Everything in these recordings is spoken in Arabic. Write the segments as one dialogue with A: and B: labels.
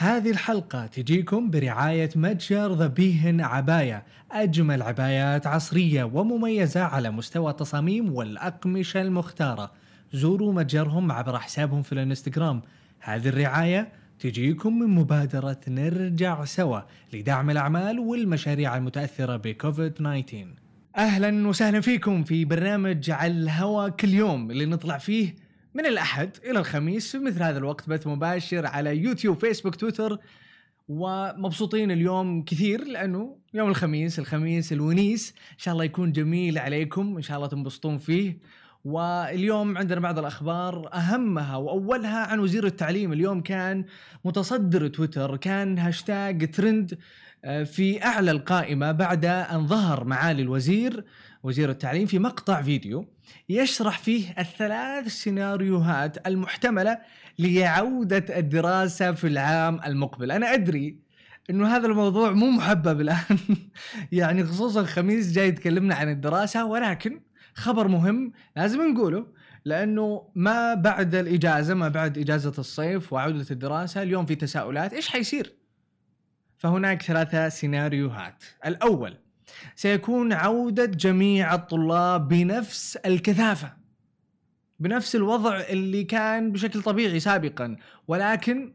A: هذه الحلقة تجيكم برعاية متجر ذا بيهن عباية أجمل عبايات عصرية ومميزة على مستوى التصاميم والأقمشة المختارة. زوروا متجرهم عبر حسابهم في الانستغرام. هذه الرعاية تجيكم من مبادرة نرجع سوا لدعم الأعمال والمشاريع المتأثرة بكوفيد 19 أهلا وسهلا فيكم في برنامج على الهوا كل يوم اللي نطلع فيه من الأحد إلى الخميس في مثل هذا الوقت بث مباشر على يوتيوب فيسبوك تويتر. ومبسوطين اليوم كثير لأنه يوم الخميس الخميس الونيس. إن شاء الله يكون جميل عليكم إن شاء الله تنبسطون فيه. واليوم عندنا بعض الأخبار أهمها وأولها عن وزير التعليم. اليوم كان متصدر تويتر كان هاشتاج ترند. في أعلى القائمة بعد أن ظهر معالي الوزير وزير التعليم في مقطع فيديو يشرح فيه الثلاث سيناريوهات المحتملة لعودة الدراسة في العام المقبل أنا أدري إنه هذا الموضوع مو محبب الآن يعني خصوصا الخميس جاي يتكلمنا عن الدراسة ولكن خبر مهم لازم نقوله لأنه ما بعد الإجازة ما بعد إجازة الصيف وعودة الدراسة اليوم في تساؤلات إيش حيصير؟ فهناك ثلاثة سيناريوهات، الأول سيكون عودة جميع الطلاب بنفس الكثافة بنفس الوضع اللي كان بشكل طبيعي سابقا ولكن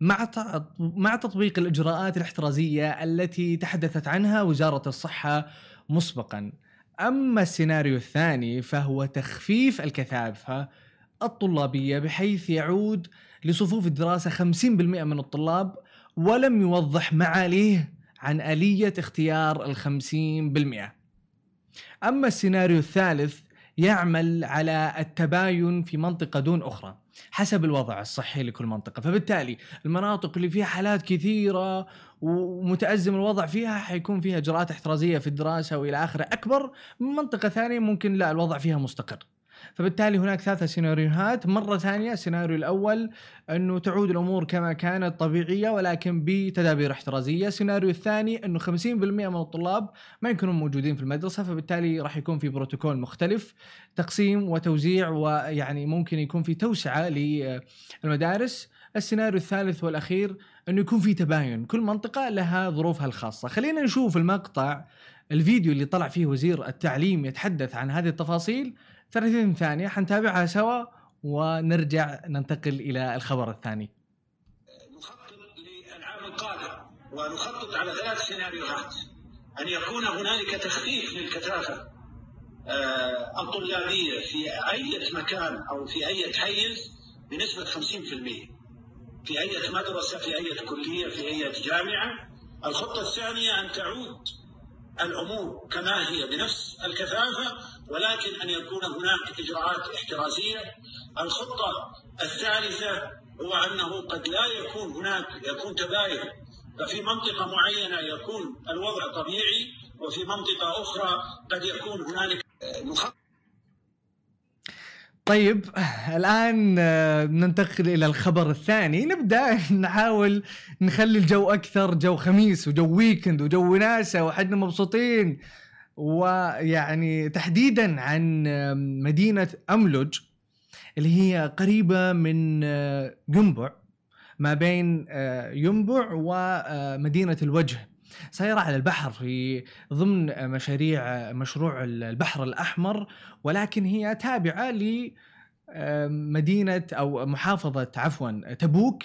A: مع مع تطبيق الإجراءات الاحترازية التي تحدثت عنها وزارة الصحة مسبقا. أما السيناريو الثاني فهو تخفيف الكثافة الطلابية بحيث يعود لصفوف الدراسة 50% من الطلاب ولم يوضح معاليه عن آلية اختيار ال 50%. أما السيناريو الثالث يعمل على التباين في منطقة دون أخرى حسب الوضع الصحي لكل منطقة فبالتالي المناطق اللي فيها حالات كثيرة ومتأزم الوضع فيها حيكون فيها إجراءات احترازية في الدراسة وإلى آخره أكبر من منطقة ثانية ممكن لا الوضع فيها مستقر فبالتالي هناك ثلاثة سيناريوهات. مرة ثانية السيناريو الأول أنه تعود الأمور كما كانت طبيعية ولكن بتدابير احترازية. السيناريو الثاني أنه 50% من الطلاب ما يكونون موجودين في المدرسة فبالتالي راح يكون في بروتوكول مختلف تقسيم وتوزيع ويعني ممكن يكون في توسعة للمدارس. السيناريو الثالث والأخير أنه يكون في تباين. كل منطقة لها ظروفها الخاصة. خلينا نشوف المقطع الفيديو اللي طلع فيه وزير التعليم يتحدث عن هذه التفاصيل 30 ثانية حنتابعها سوا ونرجع ننتقل إلى الخبر الثاني.
B: نخطط للعام القادم ونخطط على ثلاث سيناريوهات. أن يكون هنالك تخفيف للكثافة آه، الطلابية في أي مكان أو في أي حيز بنسبة 50% في أي مدرسة في أي كلية في أي جامعة. الخطة الثانية أن تعود الأمور كما هي بنفس الكثافة ولكن أن يكون هناك إجراءات احترازية. الخطة الثالثة هو أنه قد لا يكون هناك يكون تباين. ففي منطقة معينة يكون الوضع طبيعي وفي منطقة أخرى قد يكون هنالك مخطط
A: طيب الآن آه، ننتقل إلى الخبر الثاني. نبدأ نحاول نخلي الجو أكثر جو خميس وجو ويكند وجو وناسه وحنا مبسوطين. ويعني تحديدا عن آه، مدينة املج اللي هي قريبة من آه، ينبع ما بين ينبع ومدينه الوجه. سيارة على البحر في ضمن مشاريع مشروع البحر الأحمر ولكن هي تابعة لمدينة أو محافظة عفوا تبوك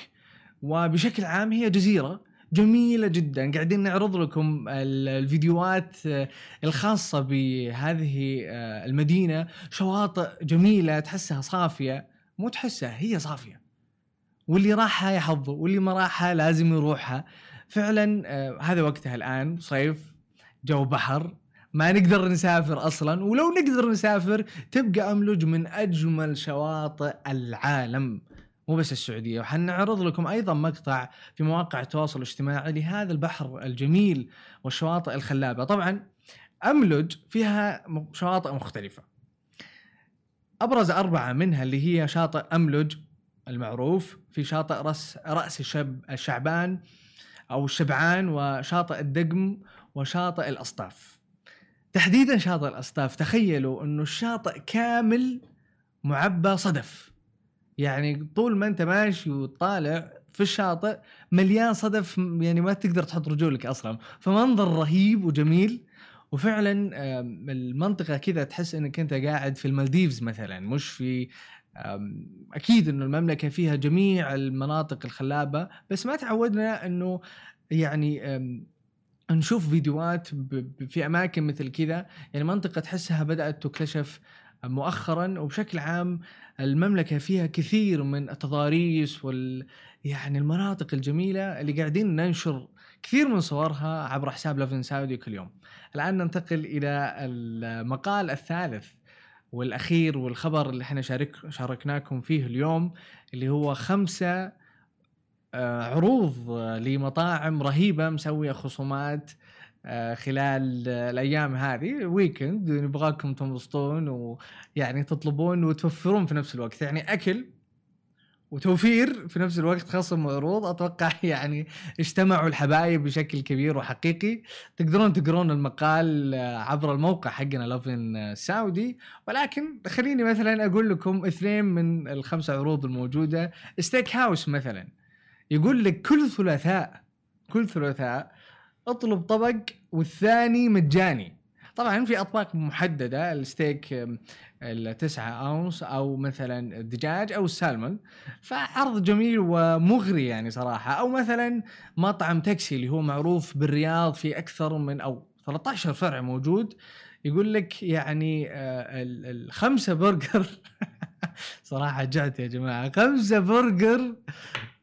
A: وبشكل عام هي جزيرة جميلة جدا. قاعدين نعرض لكم الفيديوهات الخاصة بهذه المدينة. شواطئ جميلة تحسها صافية. مو تحسها هي صافية. واللي راحها يحظه واللي ما راحها لازم يروحها. فعلا آه هذا وقتها الآن صيف جو بحر ما نقدر نسافر أصلا ولو نقدر نسافر تبقى أملج من أجمل شواطئ العالم. مو بس السعودية وحنعرض لكم أيضا مقطع في مواقع التواصل الاجتماعي لهذا البحر الجميل والشواطئ الخلابة. طبعا أملج فيها شواطئ مختلفة. أبرز أربعة منها اللي هي شاطئ أملج المعروف في شاطئ راس رأس الشب الشعبان أو الشبعان وشاطئ الدقم وشاطئ الاصطاف تحديدا شاطئ الاصطاف تخيلوا إنه الشاطئ كامل معبى صدف. يعني طول ما أنت ماشي وطالع في الشاطئ مليان صدف يعني ما تقدر تحط رجولك أصلا. فمنظر رهيب وجميل. وفعلا المنطقة كذا تحس إنك أنت قاعد في المالديفز مثلا مش في أكيد إنه المملكة فيها جميع المناطق الخلابة بس ما تعودنا إنه يعني نشوف فيديوهات في أماكن مثل كذا يعني منطقة تحسها بدأت تكتشف مؤخرا وبشكل عام المملكة فيها كثير من التضاريس وال يعني المناطق الجميلة اللي قاعدين ننشر كثير من صورها عبر حساب لافن سعودي كل يوم. الآن ننتقل إلى المقال الثالث والأخير والخبر اللي إحنا شارك شاركناكم فيه اليوم اللي هو خمسة آه، عروض لمطاعم رهيبة مسوية خصومات آه، خلال الأيام هذه ويكند نبغاكم تنبسطون ويعني تطلبون وتوفرون في نفس الوقت. يعني أكل وتوفير في نفس الوقت خصم وعروض. أتوقع يعني اجتمعوا الحبايب بشكل كبير وحقيقي. تقدرون تقرون المقال عبر الموقع حقنا لافن سعودي ولكن خليني مثلا أقول لكم اثنين من الخمسة عروض الموجودة. ستيك هاوس مثلا. يقول لك كل ثلاثاء كل ثلاثاء أطلب طبق والثاني مجاني. طبعا في أطباق محددة الستيك التسعة أونس أو مثلا الدجاج أو السالمون. فعرض جميل ومغري يعني صراحة. أو مثلا مطعم تاكسي اللي هو معروف بالرياض في أكثر من أو 13 فرع موجود يقول لك يعني آه، ال- الخمسة برجر صراحة جعت يا جماعة. خمسه برجر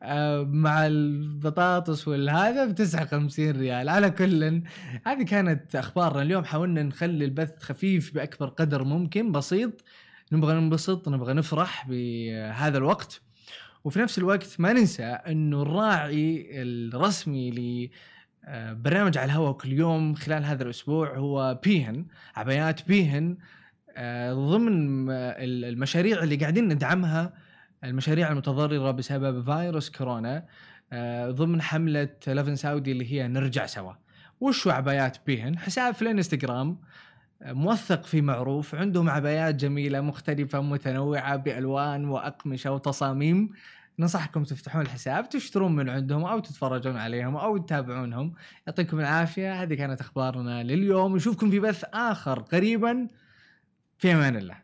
A: آه، مع البطاطس والهذا ب 59 ريال. على كل هذه كانت أخبارنا اليوم. حاولنا نخلي البث خفيف بأكبر قدر ممكن بسيط. نبغى ننبسط نبغى نفرح بهذا الوقت. وفي نفس الوقت ما ننسى إنه الراعي الرسمي ل آه، برنامج على الهواء كل يوم خلال هذا الأسبوع هو بيهن عبايات بيهن. ضمن آه، المشاريع اللي قاعدين ندعمها المشاريع المتضررة بسبب فيروس كورونا آه، ضمن حملة لفن سعودي اللي هي نرجع سوا. وشو عبايات بيهن؟ حساب في الانستغرام آه، موثق في معروف عندهم عبايات جميلة مختلفة متنوعة بألوان وأقمشة وتصاميم. ننصحكم تفتحون الحساب تشترون من عندهم أو تتفرجون عليهم أو تتابعونهم. يعطيكم العافية هذه كانت أخبارنا لليوم. نشوفكم في بث آخر قريبا. في أمان الله